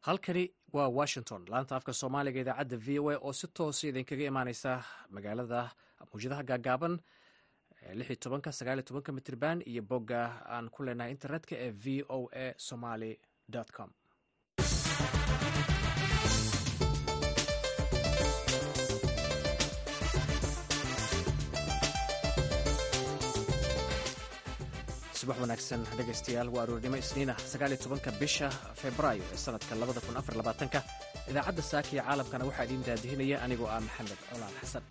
Halkani waa washington. Laanta afka soomaaliga idaacadda v o a oo si toosa idinkaga imaaneysa magaalada mawjadaha gaagaaban tobanka mitrban iyo bogga aan ku leenahay internetka ee v o a somaly com. Subax wanaagsan dhegaystayaal waa aroornimo isniina sagaalitobanka bisha februaayo ee sanadka labada kun afar labaatanka. Idaacadda saaka iyo caalamkana waxaa idiin daadihinaya anigoo ah maxamed colaan xasan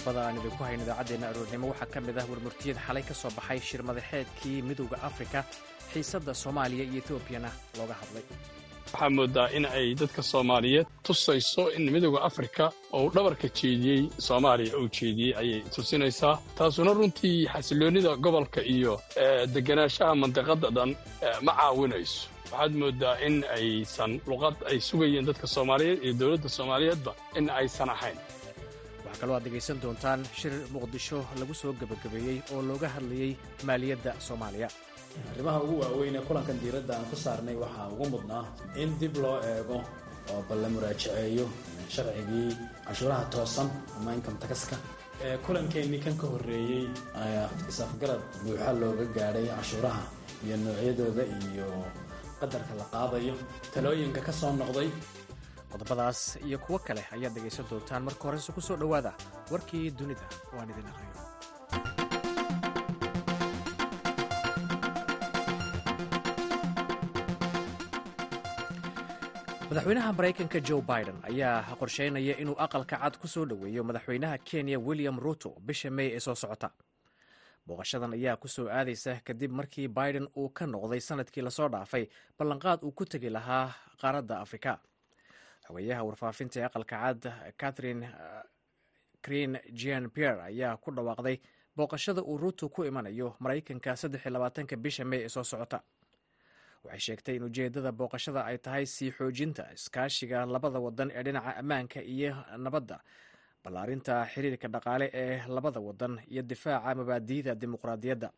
qodobada aan idinku hayn idaacaddeenna aroornimo. Waxaa ka mid ah warmurtiyad xalay ka soo baxay shir madaxeedkii midowda afrika xiisadda soomaaliya iyo etoobiyana looga hadlay. Waxaa moodaa in ay dadka soomaaliyeed tusayso in midowda afrika uu dhabarka jeediyey soomaaliya uu jeediyey ayay tusinaysaa. Taasuna runtii xasiloonnida gobolka iyo deganaanshaha mandiqadda dhan ma caawinayso. Waxaad mooddaa in aysan luqad ay sugayeen dadka soomaaliyeed iyo dowladda soomaaliyeedba in aysan ahayn waxaa kaloo aad dhegaysan doontaan shir muqdisho lagu soo gebagabeeyey oo looga hadlayey maaliyadda soomaaliya. Arrimaha ugu waaweyn ee kulankan diiradda aan ku saarnay waxaa ugu mudnaa in dib loo eego oo bal la muraajaceeyo sharcigii canshuuraha toosan ama income taxka. Ee kulankeenii kan ka horreeyey ayaa isafgarad buuxa looga gaadhay canshuuraha iyo noocyadooda iyo qadarka la qaadayo. Talooyinka ka soo noqday qodobadaas iyo kuwo kale ayaad dhegaysan doontaan marka horese ku soo dhowaada warkii dunida. Waan idin aqriyo. Madaxweynaha maraykanka joe biden ayaa qorsheynaya inuu aqalka cad ku soo dhoweeyo madaxweynaha kenya william ruto bisha mey ee soo socota. Booqashadan ayaa ku soo aadaysa kadib markii biden uu ka noqday sannadkii la soo dhaafay ballanqaad uu ku tegi lahaa qaaradda afrika xogeyaha warfaafinta ee aqalka cad catherine creen jean pierre ayaa ku dhawaaqday booqashada uu ruto ku imanayo maraykanka saddexiyolabaatanka bisha mey ee soo socota. Waxay sheegtay in ujeeddada booqashada ay tahay sii xoojinta iskaashiga labada wadan ee dhinaca ammaanka iyo nabadda ballaarinta xiriirka dhaqaale ee labada wadan iyo difaaca mabaadi'da dimuqraadiyadda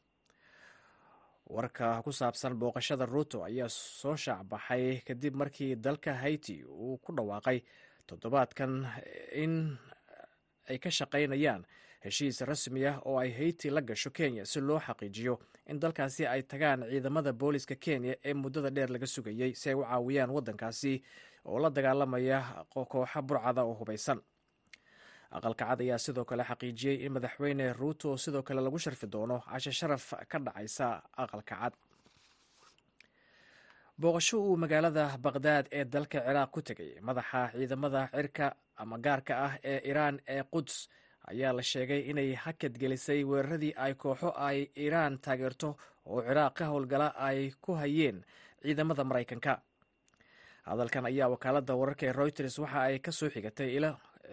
warka ku saabsan booqashada ruto ayaa soo shaacbaxay kadib markii dalka haiti uu ku dhawaaqay toddobaadkan in ay ka shaqaynayaan heshiis rasmi ah oo ay haiti la gasho kenya si loo xaqiijiyo in dalkaasi ay tagaan ciidamada booliska kenya ee muddada dheer laga sugayey si ay u caawiyaan waddankaasi oo la dagaalamaya kooxa burcada oo hubaysan aqalka cad ayaa sidoo kale xaqiijiyey in madaxweyne ruuto sidoo kale lagu sharfi doono cashe sharaf ka dhacaysa aqalka cad. Booqasho uu magaalada baqhdaad ee dalka ciraaq ku tegay madaxa ciidamada cirka ama gaarka ah ee iraan ee quds ayaa la sheegay inay hakad gelisay weeraradii ay kooxo ay iiraan taageerto oo ciraaq ka howlgala ay ku hayeen ciidamada maraykanka. Hadalkan ayaa wakaaladda wararka ee reuters waxa ay ka soo xigatay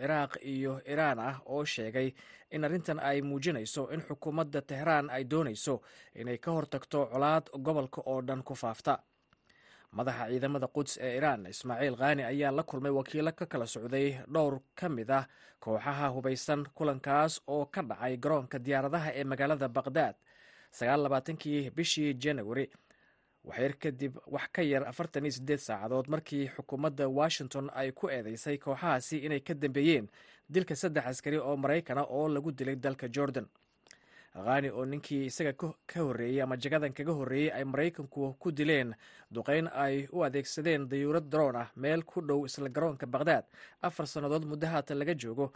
ciraaq iyo iraan ah oo sheegay in arrintan ay muujinayso in xukuumadda tehraan ay doonayso inay ka hortagto colaad gobolka oo dhan ku faafta. Madaxa ciidamada quds ee iraan ismaaciil khani ayaa la kulmay wakiilo ka kala socday dhowr ka mid ah kooxaha hubaysan kulankaas oo ka dhacay garoonka diyaaradaha ee magaalada baqhdaad sagaallabaatankii bishii janawari waxyar kadib wax ka yar afartan iyo siddeed saacadood markii xukuumadda washington ay ku eedeysay kooxahaasi inay ka dambeeyeen dilka saddex askari oo maraykana oo lagu dilay dalka jordan. Khani oo ninkii isaga ka horreeyey ama jagadan kaga horreeyey ay maraykanku ku dileen duqeyn ay u adeegsadeen dayuurad daroon ah meel ku dhow isla garoonka baqhdaad afar sannadood muddo haatan laga joogo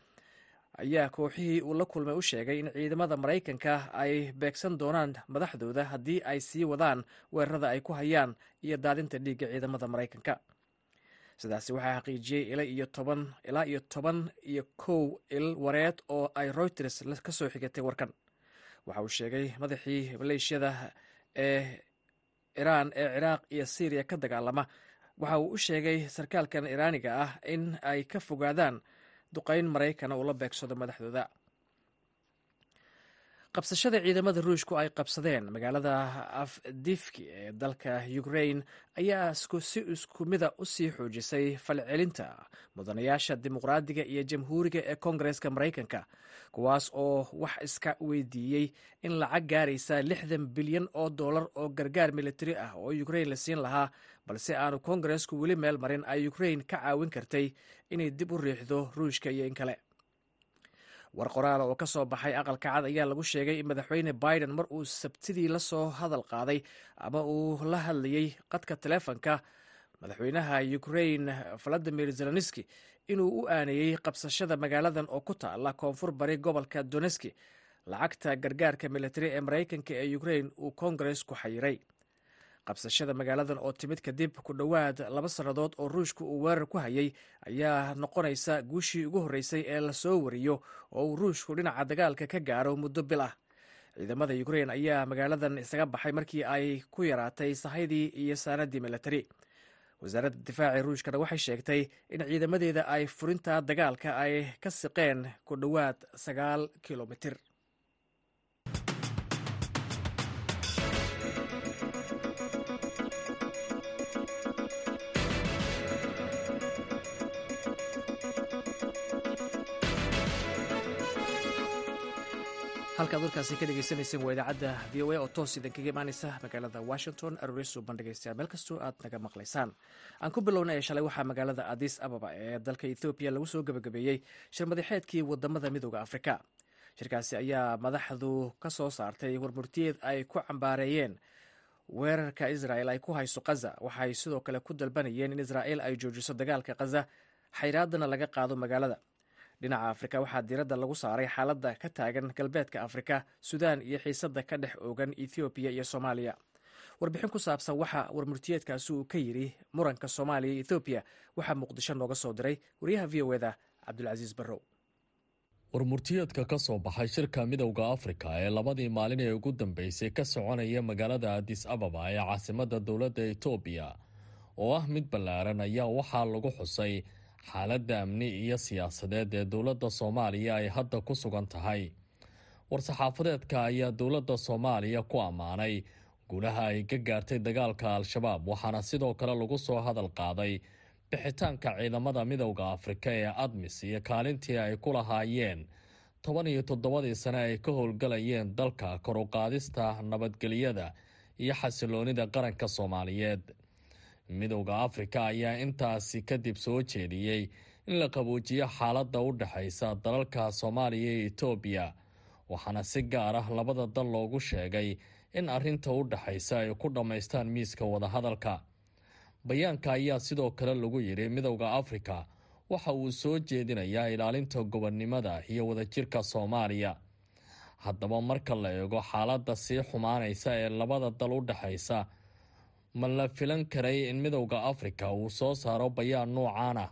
ayaa kooxihii uu la kulmay u sheegay in ciidamada maraykanka ay beegsan doonaan madaxdooda haddii ay sii wadaan weerarada ay ku hayaan iyo daadinta dhiigga ciidamada maraykanka. Sidaasi waxaa xaqiijiyey ilaa iyo toban iyo kow il wareed oo ay reuters ka soo xigatay warkan. Waxa uu sheegay madaxii maleeshiyada ee iraan ee ciraaq iyo syriya ka dagaalama. Waxa uu u sheegay sarkaalkan iraaniga ah in ay ka fogaadaan duqayn maraykana uu beegsado madaxdooda qabsashada ciidamada ruushku ay qabsadeen magaalada afdifki ee dalka ukrain ayaa si isku mida u sii xoojisay falcelinta mudanayaasha dimuqraadiga iyo jamhuuriga ee koongareska maraykanka kuwaas oo wax iska weydiiyey in lacag gaaraysa lixdan bilyan oo dollar oo gargaar militari ah oo ukrain la siin lahaa balse aanu koongaresku weli meel marin ay ukrain ka caawin kartay inay dib u riixdo ruushka iyo in kale war qoraal oo ka soo baxay aqalka cad ayaa lagu sheegay in madaxweyne biden mar uu sabtidii la soo hadal qaaday ama uu la hadlayey qadka telefonka madaxweynaha ukrain valadimir zelenski inuu u aaneeyey qabsashada magaaladan oo ku taala koonfur bari gobolka doneski lacagta gargaarka militari ee maraykanka ee ukrain uu koongaresku xayiray qabsashada magaaladan oo timid kadib ku dhowaad laba sannadood oo ruushka uu weerar ku hayay ayaa noqonaysa guushii ugu horreysay ee la soo wariyo oo uu ruushku dhinaca dagaalka ka gaaro muddo bil ah. Ciidamada ukrain ayaa magaaladan isaga baxay markii ay ku yaraatay sahaydii iyo saanadii militari wasaaradda difaaci ruushkana waxay sheegtay in ciidamadeeda ay furinta dagaalka ay ka siqeen ku dhowaad sagaal kilomitir halkaad warkaasi ka dhegeysanayseen waa idaacadda v o a oo toos idinkaga imaaneysa magaalada washington aroreso bandhegeystayaal meel kastoo aad naga maqlaysaan. Aan ku bilowna ee shalay waxaa magaalada adis ababa ee dalka ethoobiya lagu soo gebagabeeyey shir madaxeedkii waddamada midooda afrika. Shirkaasi ayaa madaxdu ka soo saartay warmurtiyeed ay ku cambaareeyeen weerarka israel ay ku hayso khaza waxay sidoo kale ku dalbanayeen in israel ay joojiso dagaalka khaza xayraadana laga qaado magaalada dhinaca afrika waxaa diiradda lagu saaray xaaladda ka taagan galbeedka afrika sudan iyo xiisadda ka dhex oogan ethoobiya iyo soomaaliya. Warbixin ku saabsan waxa warmurtiyeedkaasi uu ka yidhi muranka soomaaliya iyo ethoobiya waxaa muqdisho nooga soo diray. Wariyaha v o eda cabdulcasiis barrow. Warmurtiyeedka ka soo baxay shirka midowda afrika ee labadii maalin ee ugu dambeysay ka soconaya magaalada adis ababa ee caasimadda dowladda etoobiya oo ah mid ballaaran ayaa waxaa lagu xusay xaaladda amni iyo siyaasadeed ee dowladda soomaaliya ay hadda ku sugan tahay. War-saxaafadeedka ayaa dowladda soomaaliya ku ammaanay. Guulaha ay ka gaartay dagaalka al-shabaab waxaana sidoo kale lagu soo hadal qaaday bixitaanka ciidamada midowda afrika ee admis iyo kaalintii ay ku lahaayeen. Toban iyo toddobadii sane ay ka howlgalayeen dalka kor u qaadista nabadgelyada iyo xasiloonida qaranka soomaaliyeed midowda afrika ayaa intaasi kadib soo jeediyey in la qaboojiyo xaaladda u dhexaysa dalalka soomaaliya iyo etoobiya waxaana si gaar ah labada dal loogu sheegay in arrinta u dhexaysa ay ku dhammaystaan miiska wadahadalka. Bayaanka ayaa sidoo kale lagu yidhi midowda afrika waxa uu soo jeedinayaa ilaalinta gobonnimada iyo wadajirka soomaaliya. Haddaba marka la eego xaaladda sii xumaanaysa ee labada dal u dhexaysa ma la filan karay in midowda afrika uu soo saaro bayaan noocaan ah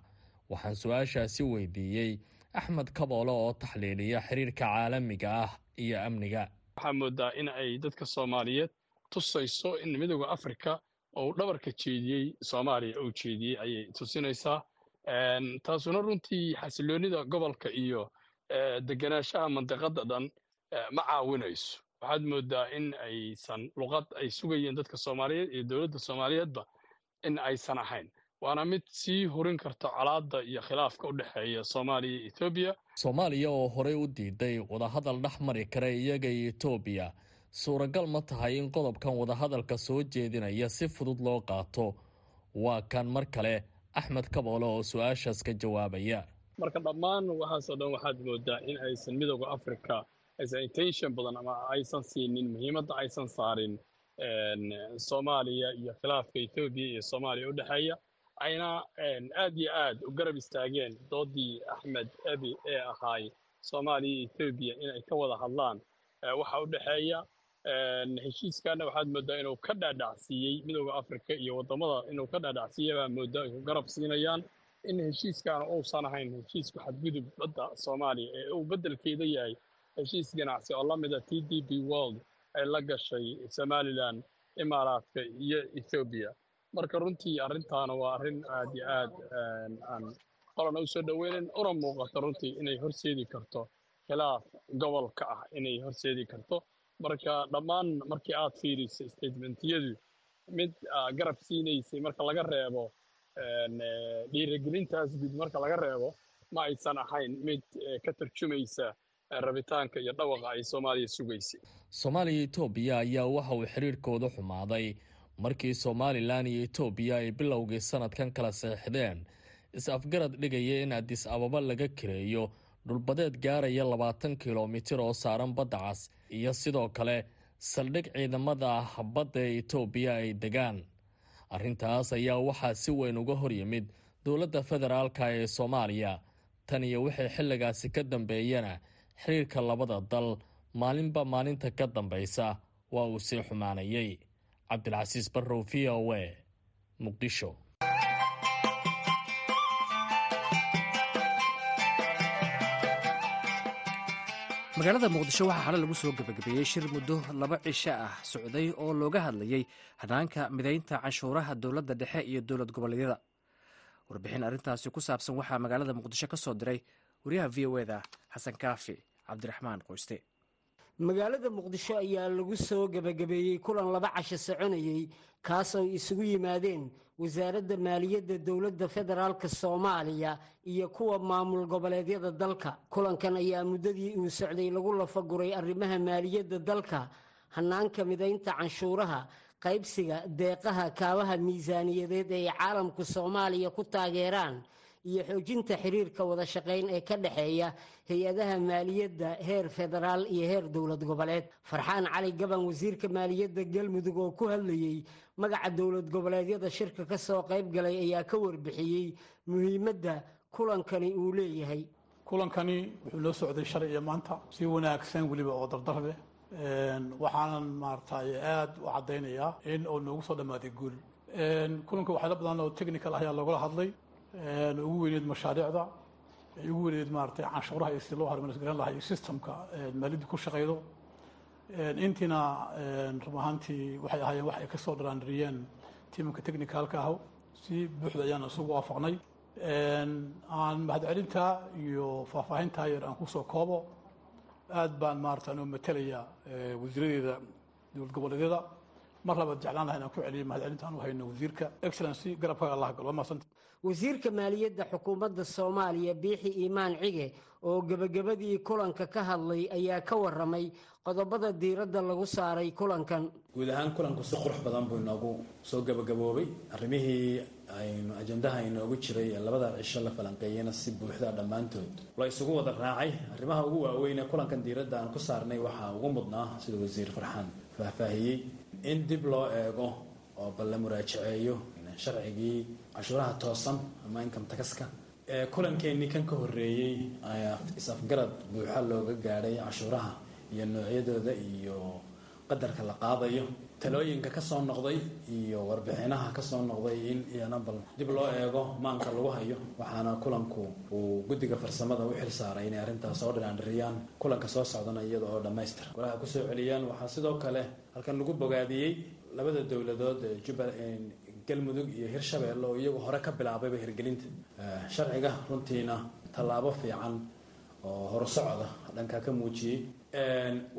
waxaan su'aashaasi weydiiyey. Axmed kaboole oo taxliiliya xiriirka caalamiga ah iyo amniga. Waxaa moodaa in ay dadka soomaaliyeed tusayso in midowda afrika uu dhabarka jeediyey soomaaliya uu jeediyey ayay tusinaysaa. Taasuna runtii xasiloonnida gobolka iyo deganaanshaha mandiqadda dhan ma caawinayso waxaad moodaa in aysan luqad ay sugayeen dadka soomaaliyeed iyo dowladda soomaaliyeedba in aysan ahayn. Waana mid sii hurin karta colaadda iyo khilaafka u dhexeeya soomaaliya iyo etoobiya soomaaliya oo horey u diiday wadahadal dhex mari kara iyaga iyo etoobiya suuragal ma tahay in qodobkan wadahadalka soo jeedinaya si fudud loo qaato. Waa kan mar kale axmed kaboole oo su'aashaas ka jawaabaya. Marka dhammaan waxaasoo dhan waxaad moodaa in aysan midowda africa intention badan ama aysan siinin muhiimadda aysan saarin soomaaliya iyo khilaafka etoobiya iyo soomaaliya u dhexeeya ayna aad iyo aad u garab istaageen doodii axmed abi ee ahaay soomaaliya iyo etoobiya inay ka wada hadlaan waxa u dhexeeya heshiiskaana waxaad moodaa inuu ka dhaadhacsiiyey midowda africa iyo waddamada inuu ka dhaadhacsiiya baa moodaa ay ku garab siinayaan in heshiiskaana uusan ahayn heshiisku xadgudub badda soomaaliya ee uu beddelkeeda yahay heshiis ganacsi oo la mida t d b world ay la gashay somalilan imaaraadka iyo ethoobiya marka runtii arrintaana waa arrin aad iyo aad aan qolana u soo dhoweynan una muuqato runtii inay horseedi karto khilaaf gobolka ah inay horseedi karto. Marka dhammaan markii aad fiiriso statementiyadu mid garab siinaysay marka laga reebo dhiirigelintaas guud marka laga reebo ma aysan ahayn mid ka tarjumaysa rabitaanka iyo dhawaqa ay soomaaliya sugaysay soomaaliya etoobiya ayaa waxa uu xidhiirhkooda xumaaday. Markii somalilan iyo etoobiya ay bilowgii sanadkan kala seexdeen is-afgarad dhigaya in adis ababa laga kireeyo dhulbadeed gaaraya labaatan kilomitir oo saaran badda cas iyo sidoo kale saldhig ciidamada badda ee etoobiya ay degaan. Arrintaas ayaa waxaa si weyn uga hor yimid dowladda federaalka ee soomaaliya. Tan iyo wixii xilligaasi ka dambeeyana xiriirka labada dal maalinba maalinta ka dambaysa waa uu sii xumaanayay. Cabdilcasiis barrow v o a muqdisho. Magaalada muqdisho waxaa xale lagu soo gebagabeeyey shir muddo laba cisho ah socday oo looga hadlayey hanaanka midaynta canshuuraha dowladda dhexe iyo dowlad goboleedyada. Warbixin arrintaasi ku saabsan waxaa magaalada muqdisho ka soo diray wariyaha v o eda xasan kaafi cabdiraxmaan qoyste. Magaalada muqdisho ayaa lagu soo gebagabeeyey kulan laba casho soconayey kaas oo isugu yimaadeen wasaaradda maaliyadda dowladda federaalk soomaaliya iyo kuwa maamul goboleedyada dalka. Kulankan ayaa muddadii uu socday lagu lafaguray arrimaha maaliyadda dalka hanaanka midaynta canshuuraha qaybsiga deeqaha kaabaha miisaaniyadeed ee ay caalamku soomaaliya ku taageeraan iyo xoojinta xiriirka wada shaqayn ee ka dhexeeya hay'adaha maaliyadda heer federaal iyo heer dowlad goboleed. Farxaan cali gaban wasiirka maaliyadda galmudug oo ku hadlayey magaca dowlad goboleedyada shirka ka soo qayb galay ayaa ka warbixiyey muhiimadda kulankani uu leeyahay. Kulankani wuxuu noo socday shalay iyo maanta si wanaagsan weliba oo dardar leh. Waxaanan maaragtay aada u caddaynayaa in uu noogu soo dhammaaday guul. Kulanka waxyaala badan oo technical ayaa loogala hadlay ugu weyneed mashaariicda ugu weyneed maaragtay canshuuraha si loo harmanisgaran lahaa iyo systemka maaliyadda ku shaqaydo intiina run ahaantii waxay ahaayeen wax ay ka soo dharaandariyeen technicalka ah si buuxda ayaan isugu waafaqnay. Aan mahadcelinta iyo faahfaahinta yar aan ku soo koobo aad baan maarata anoo matalaya wasiiradeeda dowlad goboleedyada. Mar labaad jeclaan laha inaan ku celiyo mahadcelinta aan hayno wasiirka. Excellency garabkaaga allah galo waa wasiirka maaliyadda xukuumadda soomaaliya biixi iimaan cige oo gebagabadii kulanka ka hadlay ayaa ka waramay qodobada diiradda lagu saaray kulankan. Guud ahaan kulanku si qurux badan buu inoogu soo gebagaboobay arrimihii aynu ajandaha inoogu jiray ee labada cisho la falanqeeyena si buuxda dhammaantood. La isugu wada raacay. Arrimaha ugu waaweyn ee kulankan diiradda aan ku saarnay waxaa ugu mudnaa sida wasiir farxaan faahfaahiyey. In dib loo eego oo bal la muraajaceeyo sharcigii cashuuraha toosan ama income taxka. Ee kulankeenii kan ka horreeyey ayaa is-afgarad buuxa looga gaadhay cashuuraha iyo noocyadooda iyo qadarka la qaadayo talooyinka ka soo noqday iyo warbixinaha ka soo noqday in iyana bal dib loo eego maanka lagu hayo waxaana kulanku uu guddiga farsamada u xil saaray inay arrintaas soo dhinaandhiriyaan kulanka soo socdana iyada oo dhammaystir. Golaha ku soo celiyaan waxaa sidoo kale halkan lagu bogaadiyey labada dowladood galmudug iyo hirshabeelle oo iyagu hore ka bilaabayba hirgelinta sharciga runtiina tallaabo fiican oo horusocda dhankaa ka muujiyey.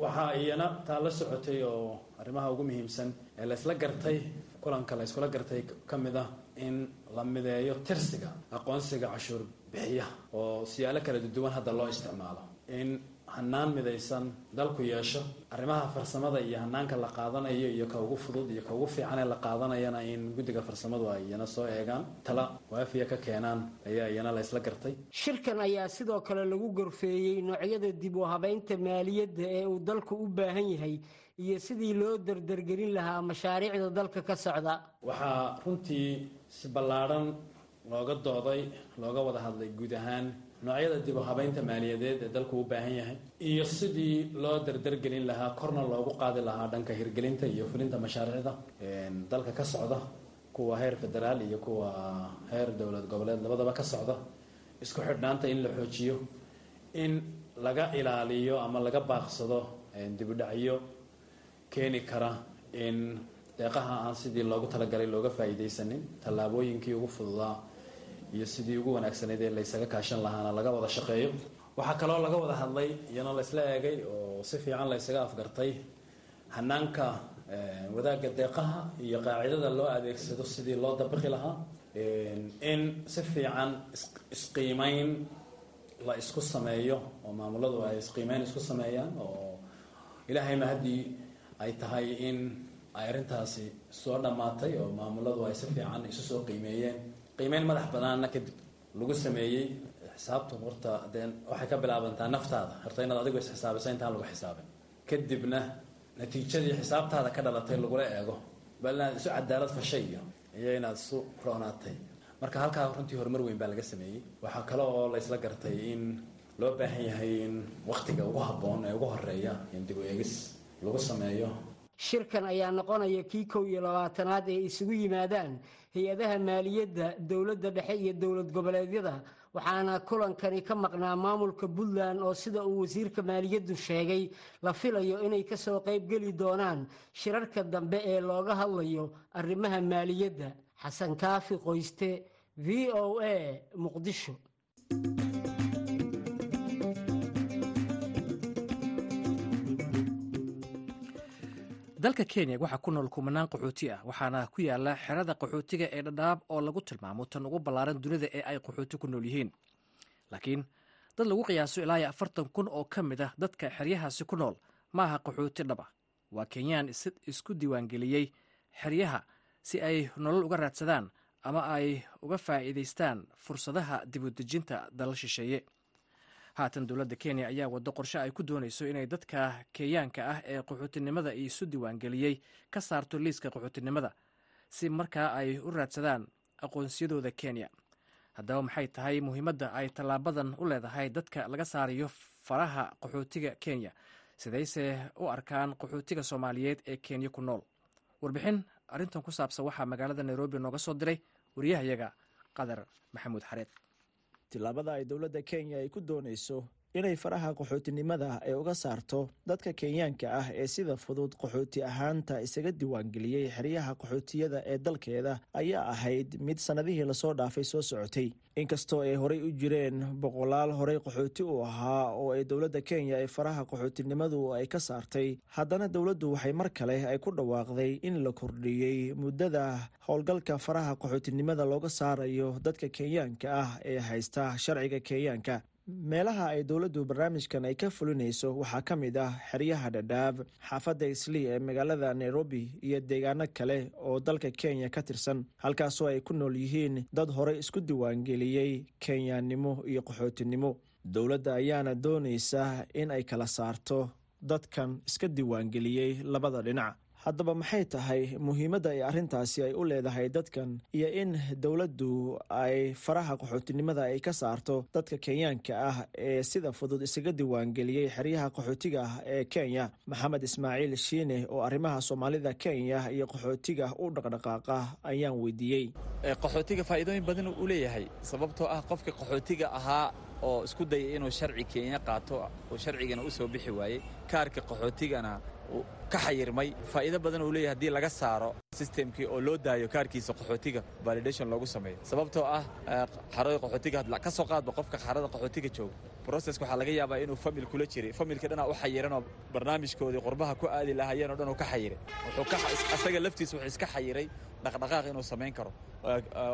Waxaa iyana taa la socotay oo arrimaha ugu muhiimsan ee laysla gartay kulanka la yskula gartay ka mid ah in la mideeyo tirsiga aqoonsiga cashuur bixiya oo siyaalo kala duwan hadda loo isticmaalo. In hanaan midaysan dalku yeesho arrimaha farsamada iyo hanaanka la qaadanayo iyo ka ugu fudud iyo ka ugu fiican ee la qaadanayana in guddiga farsamadu ay iyana soo eegaan. Tala waafiya ka keenaan ayaa iyana la ysla gartay. Shirkan ayaa sidoo kale lagu gorfeeyey noocyada dib u habaynta maaliyadda ee uu dalku u baahan yahay iyo sidii loo dardargelin lahaa mashaariicda dalka ka socda. Waxaa runtii si ballaadhan looga dooday looga wada hadlay guud ahaan noocyada dib u habaynta maaliyadeed ee dalku u baahan yahay iyo sidii loo dardargelin lahaa korna loogu qaadi lahaa dhanka hirgelinta iyo fulinta mashaariicda dalka ka socda kuwa heer federaal iyo kuwa heer dowlad goboleed labadaba ka socda isku xidhnaanta in la xoojiyo in laga ilaaliyo ama laga baaqsado dibudhacyo keeni kara in deeqaha aan sidii loogu talagalay looga faa'iidaysanin tallaabooyinkii ugu fududaa iyo sidii ugu wanaagsanayd ee laysaga kaashan lahaana laga wada shaqeeyo. Waxaa kaloo laga wada hadlay iyana laysla eegay oo si fiican laysaga afgartay hanaanka wadaagga deeqaha iyo qaacidada loo adeegsado sidii loo dabaqi lahaa. In si fiican isqiimeyn la isku sameeyo oo maamuladu ay isqiimeyn isku sameeyaan oo ilaahayma haddii ay tahay in ay arrintaasi soo dhammaatay oo maamuladu ay si fiican isu soo qiimeeyeen qiimeyn madax banaanna kadib lagu sameeyey xisaabtu horta dee waxay ka bilaabantaa naftaada. Horta inaad adigu isxisaabisa intaan lagu xisaabin. Kadibna natiijadii xisaabtaada ka dhalatay lagula eego. Bal inaad isu cadaalad fashay iyo iyo inaad isu roonaatay marka halkaa runtii horumar weyn baa laga sameeyey. Waxaa kale oo laysla gartay in loo baahan yahay in wakhtiga ugu habboon ee ugu horreeya in dib u eegis lagu sameeyo shirkan ayaa noqonaya kii kow iyo labaatanaad ee isugu yimaadaan hay'adaha maaliyadda dowladda dhexe iyo dowlad goboleedyada. Waxaana kulankani ka maqnaa maamulka puntland oo sida uu wasiirka maaliyaddu sheegay la filayo inay ka soo qaybgeli doonaan shirarka dambe ee looga hadlayo arrimaha maaliyadda. Xasan kaafi qoyste v o a muqdisho dalka kenya waxaa ku nool kumanaan qaxooti ah waxaana ku yaalla xerada qaxootiga ee dhadhaab oo lagu tilmaamo tan ugu ballaaran dunida ee ay qaxooti ku nool yihiin. Laakiin dad lagu qiyaaso ilaa iyo afartan kun oo ka mid ah dadka xeryahaasi ku nool maaha qaxooti dhaba waa kenyaan isku diiwaangeliyey xeryaha si ay nolol uga raadsadaan ama ay uga faa'iidaystaan fursadaha dibudejinta dalal shisheeye haatan dowladda kenya ayaa waddo qorshe ay ku doonayso inay dadka kenyaanka ah ee qaxootinimada isu diiwaangeliyey ka saarto liiska qaxootinimada si markaa ay u raadsadaan aqoonsiyadooda kenya. Haddaba maxay tahay muhiimadda ay tallaabadan u leedahay dadka laga saarayo faraha qaxootiga kenya sidayse u arkaan qaxootiga soomaaliyeed ee kenya ku nool? Warbixin arrintan ku saabsan waxaa magaalada nairobi nooga soo diray wariyahayaga qadar maxamuud xareed tillaabada ay dowladda kenya ay ku doonayso inay faraha qaxootinimada ay uga saarto dadka kenyaanka ah ee sida fudud qaxooti ahaanta isaga diiwaangeliyey xeryaha qaxootiyada ee dalkeeda ayaa ahayd mid sannadihii la soo dhaafay soo socotay. Inkastoo ay horey u jireen boqolaal horey qaxooti u ahaa oo ay dowladda kenya ee faraha qaxootinimadu ay ka saartay haddana dowladdu waxay mar kale ay ku dhawaaqday in la kordhiyey muddada howlgalka faraha qaxootinimada looga saarayo dadka kenyaanka ah ee haysta sharciga kenyaanka meelaha ay dowladdu barnaamijkan ay ka fulinayso waxaa ka mid ah xeryaha dhadhaab xaafadda islii ee magaalada nairobi iyo deegaano kale oo dalka kenya ka tirsan halkaasoo ay ku nool yihiin dad horey isku diiwaangeliyey kenyaannimo iyo qaxootinimo. Dowladda ayaana doonaysa in ay kala saarto dadkan iska diiwaangeliyey labada dhinac haddaba maxay tahay muhiimadda ay arrintaasi ay u leedahay dadkan iyo in dowladdu ay faraha qaxootinimada ay ka saarto dadka kenyaanka ah ee sida fudud isaga diiwaangeliyey xeryaha qaxootiga ah ee kenya? Maxamed ismaaciil shiine oo arrimaha soomaalida kenya iyo qaxootiga u dhaqdhaqaaqa ayaan weydiiyey. Qaxootiga faa'iidooyin badan uu leeyahay sababtoo ah qofka qaxootiga ahaa oo isku dayay inuu sharci kenya qaato oo sharcigana u soo bixi waayey. Kaarka qaxootigana ka xayirmay. Faa'iido badan uu leeyahay haddii laga saaro sistemkii oo loo daayo kaarkiisa qaxootiga validation loogu sameeyo. Sababtoo ah xarada qaxootiga ka soo qaadba qofka xarada qaxootiga jooga. Broceska waxaa laga yaabaa inuu famil kula jiray familka dhanaa u xayiranoo barnaamijkoodii qurbaha ku aadi lahaayeen oo dhan uu ka xayiray asaga laftiisa wuxuu iska xayiray dhaqdhaqaaq inuu samayn karo.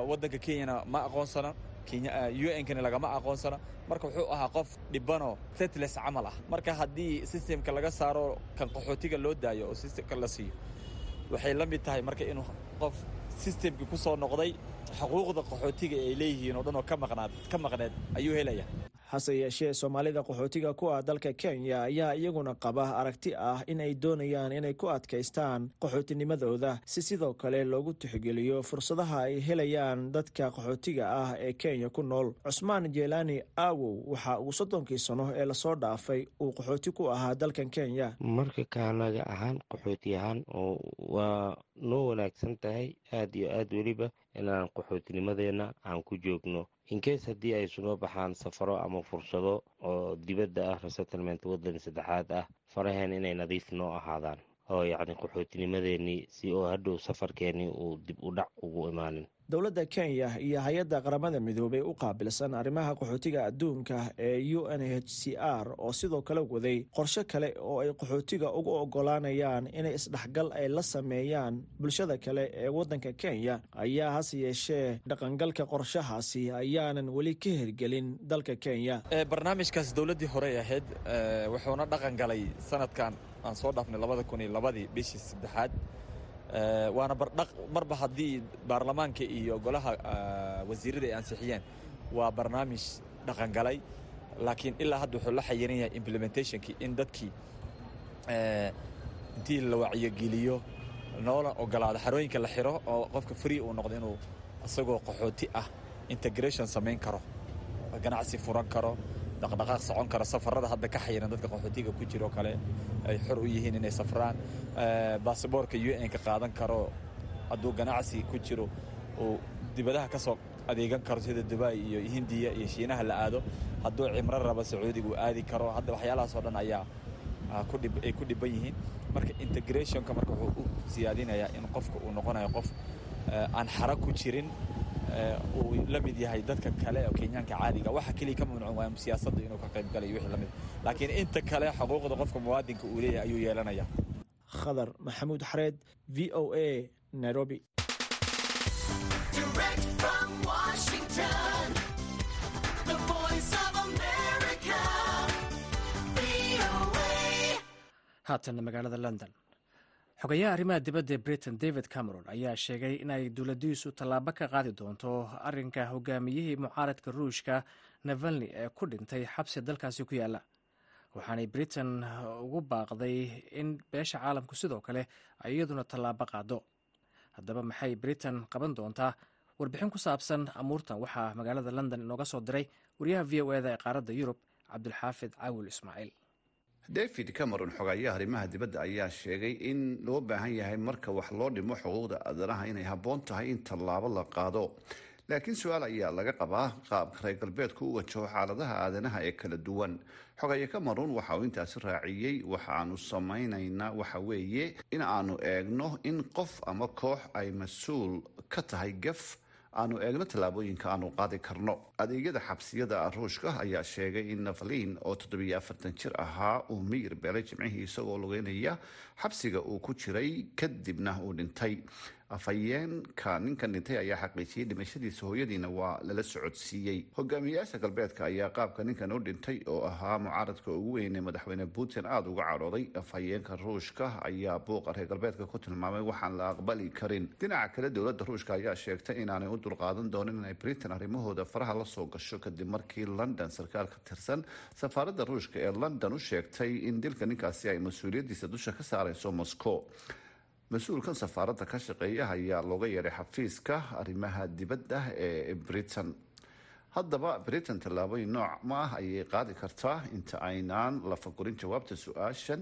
Waddanka kenyana ma aqoonsano unkana lagama aqoonsano. Marka wuxuu ahaa qof dhibanoo tetles camal ah. Marka haddii sistemka laga saaro kan qaxootiga loo daayo oo sistemka la siiyo waxay la mid tahay marka inuu qof sistemkii ku soo noqday xuquuqda qaxootiga ay leeyihiin oo dhan oo ka maqneed ayuu helaya hase yeeshee soomaalida qaxootiga ku ah dalka kenya ayaa iyaguna qaba aragti ah in ay doonayaan inay ku adkaystaan qaxootinimadooda si sidoo kale loogu tixgeliyo fursadaha ay helayaan dadka qaxootiga ah ee kenya ku nool. Cusmaan jeelaani aawow waxa uu soddonkii sano ee la soo dhaafay uu qaxooti ku ahaa dalkan kenya. Marka kaanaga ahaan qaxooti ahaan oo waa noo wanaagsan tahay aad iyo aad weliba inaan qaxootinimadeena aan ku joogno inkeys haddii ay sunoo baxaan safaro ama fursado oo dibadda ah resettlement waddan saddexaad ah faraheen inay nadiif noo ahaadaan oo yacni qaxootinimadeenii si oo hadhow safarkeenii uu dib u dhac ugu imaanin dowladda kenya iyo hay'adda qaramada midoobey u qaabilsan arrimaha qaxootiga adduunka ee u n h c r oo sidoo kale waday qorshe kale oo ay qaxootiga ugu ogolaanayaan inay isdhexgal ay la sameeyaan bulshada kale ee waddanka kenya. Ayaa hase yeeshee dhaqangalka qorshahaasi ayaanan weli ka hirgelin dalka kenya. Barnaamijkaas dowladdii horey ahayd wuxuuna dhaqan galay sanadkan aan soo dhaafnay labada kun iyo labadii bishii saddexaad waana marba haddii baarlamaanka iyo golaha wasiirada ay ansixiyeen waa barnaamij dhaqangalay laakiin ilaa hadda wuxuu la xayiran yahay implementationkii in dadkii intii la wacyogeliyo noola ogolaado xarooyinka la xiro oo qofka free uu noqdo inuu isagoo qaxooti ah integration samayn karo ganacsi furan karo dhaqdhaqaaq socon karo safarada. Hadda ka xayiran dadka qaxootiga ku jiroo kale ay xor u yihiin inay safraan. Basaboorka u n ka qaadan karo hadduu ganacsi ku jiro uu dibadaha ka soo adeegan karo sida dubai iyo hindiya iyo shiinaha la aado hadduu cimro raba sacuudiga uu aadi karo. Hadda waxyaalahaasoo dhan ayaa ay ku dhiban yihiin. Marka integrationka marka wuxuu u siyaadinayaa in qofka uu noqonayo qof aan xara ku jirin uu la mid yahay dadka kale oo kenyaanka caadiga waxa keliya ka mamnuucan waa siyaasadda inuu ka qayb galayo wixii la mid laakiin inta kale xuquuqda qofka muwaadinka uu leeyahay ayuu yeelanaya. Khadar maxamuud xareed v o a nairobi. Haatana magaalada london xogayaha arrimaha dibadda ee britain david cameron ayaa sheegay inay dowladiisu tallaabo ka qaadi doonto arinka hogaamiyihii mucaaradka ruushka navalni ee ku dhintay xabsi dalkaasi ku yaalla waxaanay britain ugu baaqday in beesha caalamku sidoo kale ay iyaduna tallaabo qaado haddaba maxay britain qaban doontaa? Warbixin ku saabsan amuurtan waxaa magaalada london inooga soo diray. Wariyaha v o eda ee qaaradda yurub cabdulxaafid caawil ismaaciil david cameron xogayaha arrimaha dibadda ayaa sheegay in loo baahan yahay marka wax loo dhimo xuquuqda aadanaha inay habboon tahay in tallaabo la qaado. Laakiin su'aal ayaa laga qabaa qaabka reer galbeedku u wajaho xaaladaha aadanaha ee kala duwan. Xogaye cameron waxa uu intaasi raaciyey waxa aanu samaynaynaa waxa weeye in aanu eegno in qof ama koox ay mas'uul ka tahay gaf aanu eegno tallaabooyinka aanu qaadi karno. Adeegyada xabsiyada ruushka ayaa sheegay in navalin oo toddobiyo afartan jir ahaa uu miyir beelay jimcihii isagoo lugeynaya xabsiga uu ku jiray kadibna uu dhintay afhayeenka ninkan dhintay ayaa xaqiijiyey dhimashadiisa hooyadiina waa lala socodsiiyey. Hogaamiyayaasha galbeedka ayaa qaabka ninkan u dhintay oo ahaa mucaaradka ugu weyn ee madaxweyne putin. Aada uga cadhooday afhayeenka ruushka ayaa buuqa reer galbeedka ku tilmaamay waxaan la aqbali karin. Dhinaca kale dowladda ruushka ayaa sheegtay inaanay u dulqaadan doonin inay britain arrimahooda faraha la soo gasho kadib markii london sarkaal ka tirsan. Safaaradda ruushka ee london u sheegtay in dilka ninkaasi ay mas'uuliyaddiisa dusha ka saareyso moscow mas'uulkan safaaradda ka shaqeeya ayaa looga yeeray xafiiska arrimaha dibadda ee britain. Haddaba britain tallaabooyin nooc ma ah ayay qaadi kartaa inta aynaan la fagurin jawaabta su'aashan.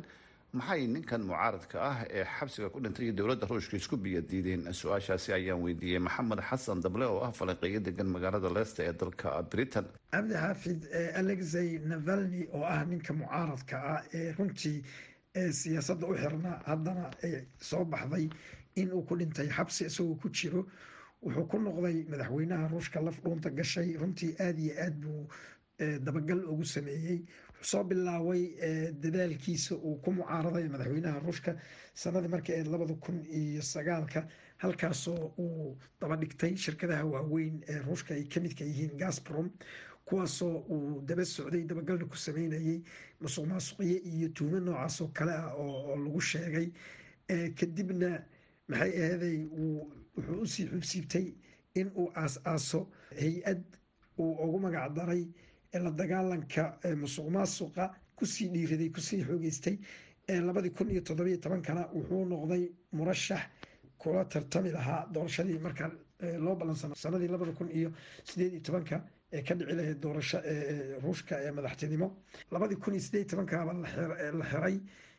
Maxay ninkan mucaaradka ah ee xabsiga ku dhintay iyo dowladda ruushka isku biyadiideen su'aashaasi ayaan weydiiyey maxamed xasan dable oo ah falanqeeyo degan magaalada leesta ee dalka britain. Cabdi xaafid alexey navalni oo ah ninka mucaaradka ah ee runtii ee siyaasadda u xirna haddana ay soo baxday in uu ku dhintay xabsi isagoo ku jiro. Wuxuu ku noqday madaxweynaha ruushka laf dhuunta gashay. Runtii aada iyo aad buu dabagal ugu sameeyey. Wuxuu soo bilaabay dadaalkiisa uu ku mucaaraday madaxweynaha ruushka sanadii markii ayd labada kun iyo sagaalka halkaasoo uu daba dhigtay shirkadaha waaweyn ee ruushka ay ka midka yihiin gasbrom kuwaasoo uu daba socday dabagalna ku sameynayay musuq maasuqyo iyo tuumo noocaas oo kale ah oo lagu sheegay. Kadibna maxay ahaday wuxuu u sii xubsiibtay in uu aas-aaso hay'ad uu ugu magac daray la dagaalanka musuq maasuqa ku sii dhiiraday ku sii xoogeystay. Labadii kun iyo toddobiyo tobankana wuxuu noqday murashax kula tartami lahaa doorashadii markaa loo ballansano sanadii labada kun iyo sideed iyo tobanka ee ka dhici lahayd doorasho ruushka ee madaxtinimo. Labadii kun iyo sideed tobankaaba la xiray.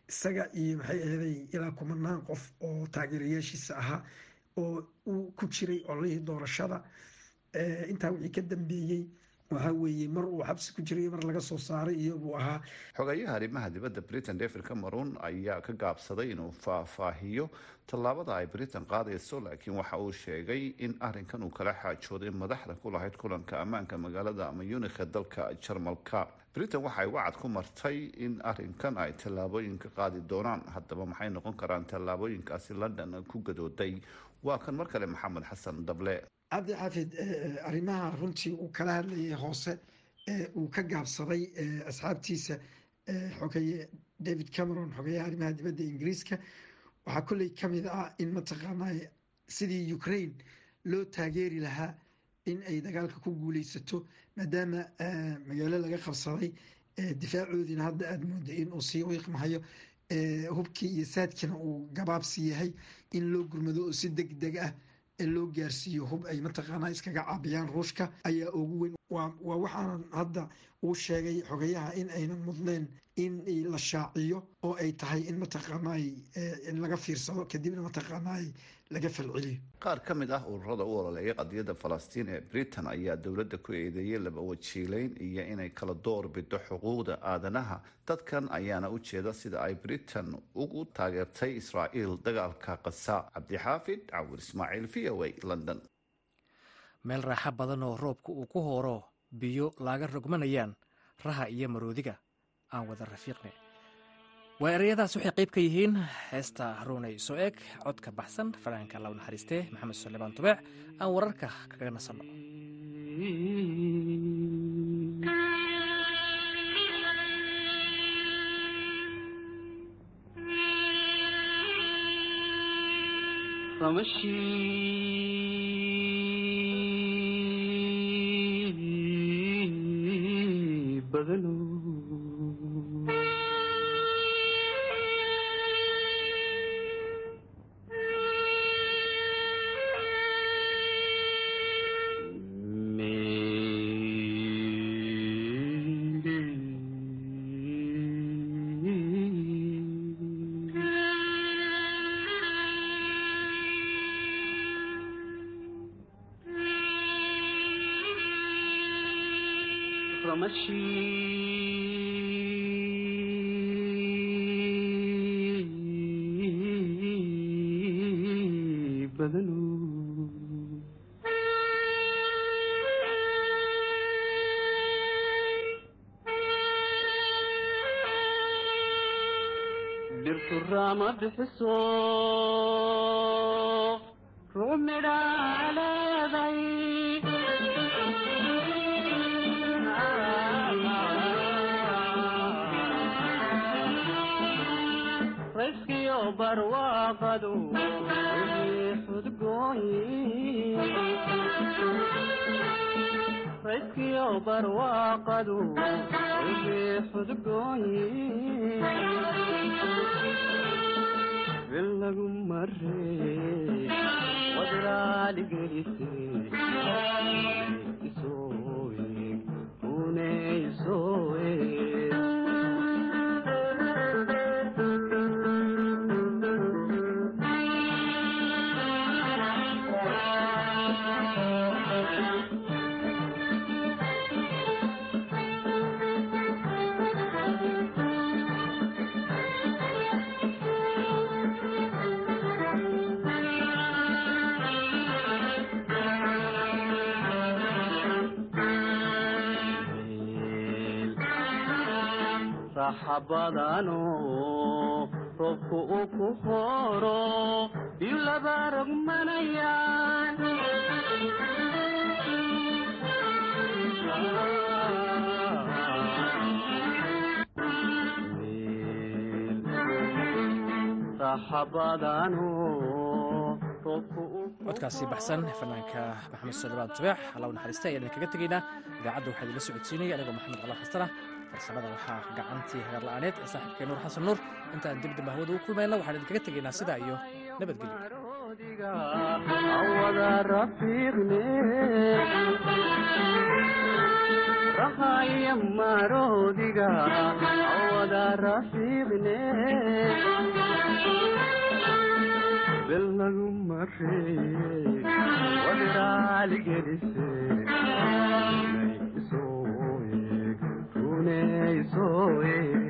Isaga iyo maxay ahaday ilaa kumanaan qof oo taageerayaashiisa ahaa oo uu ku jiray ololihii doorashada. Intaa wixii ka dambeeyey waxa weeye mar uu xabsi ku jiray mar laga soo saaray iyo buu ahaa. Xogeeyaha arrimaha dibadda britain david cameron ayaa ka gaabsaday inuu faahfaahiyo tallaabada ay britain qaadayso laakiin waxa uu sheegay in arinkan uu kala xaajooday madaxda ku lahayd kulanka ammaanka magaalada munich ee dalka jarmalka. Britain waxay wacad ku martay in arinkan ay tallaabooyinka qaadi doonaan. Haddaba maxay noqon karaan tallaabooyinkaasi london ku gadooday? Waa kan mar kale maxamed xasan dable cabdi xaafid arrimaha runtii uu kala hadlayay hoose uu ka gaabsaday asxaabtiisa xogeeye david cameron xogeeyaha arrimaha dibadda ingiriiska. Waxaa kolley ka mid ah in mataqaanaa sidii ukraine loo taageeri lahaa in ay dagaalka ku guuleysato maadaama magaalo laga qabsaday difaacoodiina hadda aada mooda in uu sii wiiqmahayo. Hubkii iyo saadkiina uu gabaabsi yahay in loo gurmado oo si deg deg ah loo gaarsiiyo hub ay mataqaanaa iskaga caabiyaan ruushka ayaa ugu weyn. Waa waxaanan hadda uu sheegay xogayaha in aynan mudneen in la shaaciyo oo ay tahay in mataqaanaa in laga fiirsado kadibna mataqaanaa laga falceliyo. Qaar ka mid ah ururada u ololeeya qadiyadda falastiin ee britain ayaa dowladda ku eedeeyay laba wajiileyn iyo inay kala door bido xuquuqda aadanaha. Dadkan ayaana u jeeda sida ay britain ugu taageertay israa'iil dagaalka qasa cabdixaafid cawir ismaaciil v o a london. Meel raaxo badan oo roobka uu ku hooro biyo laaga rogmanayaan raha iyo maroodiga aan wada rafiiqne. Waa ereyadaas waxay qayb ka yihiin heesta haruunay soo eeg codka baxsan fanaanka law naxariistee maxamed suleybaan tubeec aan wararka kaga nasanno badalo dhirturaama bixiso rumidhaa barwaaqadu xudgooyi rayskiyo barwaaqadu xudgooyi lagu mare wadraaligelise isooye uneysoe saxabadano roobku uu ku horo biyo laba rogmanayaan codkaasi baxsan fanaanka maxamed suldabaan tubeex allaw naxariista ayaan idinkaga tegaynaa idaacadda waxaa idinla socodsiinaya anigoo maxamed cala xastana farsamada waxaa gacantii hagar la'aaneed ee saaxiibkee nuur xasan nuur. Intaan dib damba hawada u kulmayna waxaan idinkaga tegaynaa sidaa iyo awada samaysoe